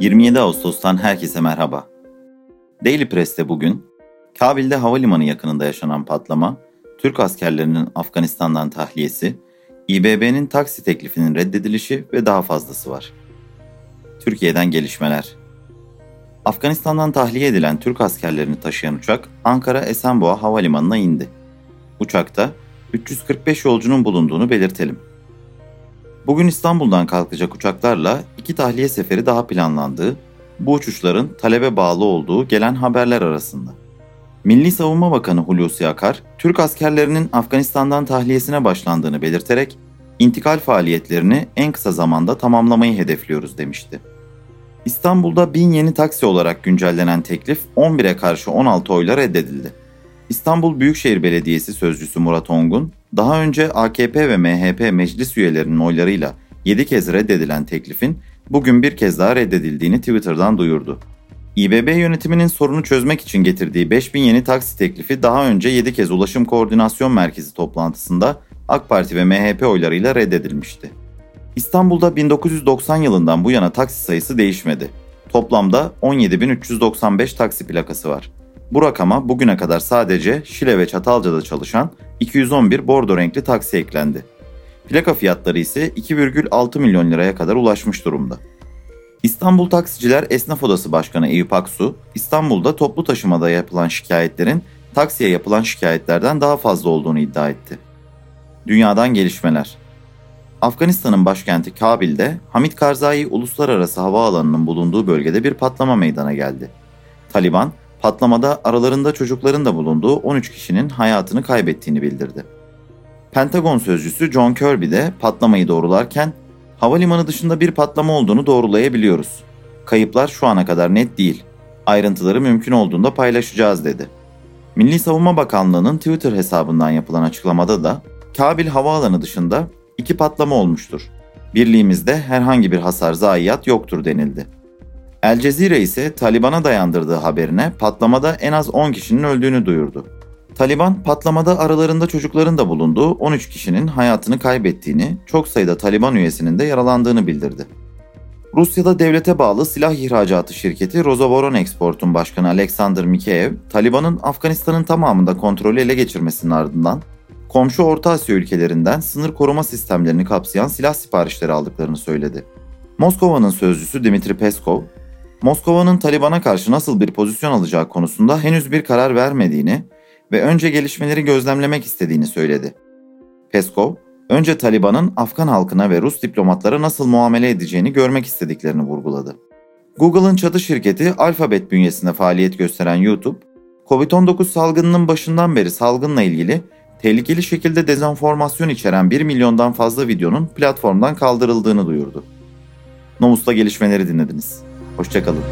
27 Ağustos'tan herkese merhaba. Daily Press'te bugün Kabil'de havalimanı yakınında yaşanan patlama, Türk askerlerinin Afganistan'dan tahliyesi, İBB'nin taksi teklifinin reddedilişi ve daha fazlası var. Türkiye'den gelişmeler. Afganistan'dan tahliye edilen Türk askerlerini taşıyan uçak Ankara Esenboğa Havalimanı'na indi. Uçakta 345 yolcunun bulunduğunu belirtelim. Bugün İstanbul'dan kalkacak uçaklarla iki tahliye seferi daha planlandığı, bu uçuşların talebe bağlı olduğu gelen haberler arasında. Milli Savunma Bakanı Hulusi Akar, Türk askerlerinin Afganistan'dan tahliyesine başlandığını belirterek, intikal faaliyetlerini en kısa zamanda tamamlamayı hedefliyoruz demişti. İstanbul'da bin yeni taksi olarak güncellenen teklif 11'e karşı 16 oyla reddedildi. İstanbul Büyükşehir Belediyesi Sözcüsü Murat Ongun, daha önce AKP ve MHP meclis üyelerinin oylarıyla 7 kez reddedilen teklifin bugün bir kez daha reddedildiğini Twitter'dan duyurdu. İBB yönetiminin sorunu çözmek için getirdiği 5000 yeni taksi teklifi daha önce 7 kez Ulaşım Koordinasyon Merkezi toplantısında AK Parti ve MHP oylarıyla reddedilmişti. İstanbul'da 1990 yılından bu yana taksi sayısı değişmedi. Toplamda 17.395 taksi plakası var. Bu rakama bugüne kadar sadece Şile ve Çatalca'da çalışan 211 bordo renkli taksi eklendi. Plaka fiyatları ise 2,6 milyon liraya kadar ulaşmış durumda. İstanbul Taksiciler Esnaf Odası Başkanı Eyüp Aksu, İstanbul'da toplu taşımada yapılan şikayetlerin taksiye yapılan şikayetlerden daha fazla olduğunu iddia etti. Dünyadan gelişmeler. Afganistan'ın başkenti Kabil'de Hamid Karzai Uluslararası Havaalanı'nın bulunduğu bölgede bir patlama meydana geldi. Taliban, patlamada aralarında çocukların da bulunduğu 13 kişinin hayatını kaybettiğini bildirdi. Pentagon sözcüsü John Kirby de patlamayı doğrularken havalimanı dışında bir patlama olduğunu doğrulayabiliyoruz. Kayıplar şu ana kadar net değil. Ayrıntıları mümkün olduğunda paylaşacağız dedi. Milli Savunma Bakanlığı'nın Twitter hesabından yapılan açıklamada da Kabil havaalanı dışında iki patlama olmuştur. Birliğimizde herhangi bir hasar zayiat yoktur denildi. El Cezire ise Taliban'a dayandırdığı haberine patlamada en az 10 kişinin öldüğünü duyurdu. Taliban patlamada aralarında çocukların da bulunduğu 13 kişinin hayatını kaybettiğini, çok sayıda Taliban üyesinin de yaralandığını bildirdi. Rusya'da devlete bağlı silah ihracatı şirketi Rozoboron Export'un başkanı Alexander Mikheyev, Taliban'ın Afganistan'ın tamamında kontrolü ele geçirmesinin ardından komşu Orta Asya ülkelerinden sınır koruma sistemlerini kapsayan silah siparişleri aldıklarını söyledi. Moskova'nın sözcüsü Dimitri Peskov, Moskova'nın Taliban'a karşı nasıl bir pozisyon alacağı konusunda henüz bir karar vermediğini ve önce gelişmeleri gözlemlemek istediğini söyledi. Peskov, önce Taliban'ın Afgan halkına ve Rus diplomatlara nasıl muamele edeceğini görmek istediklerini vurguladı. Google'ın çatı şirketi Alphabet bünyesinde faaliyet gösteren YouTube, Covid-19 salgınının başından beri salgınla ilgili tehlikeli şekilde dezenformasyon içeren 1 milyondan fazla videonun platformdan kaldırıldığını duyurdu. Novus'ta gelişmeleri dinlediniz. Hoşçakalın.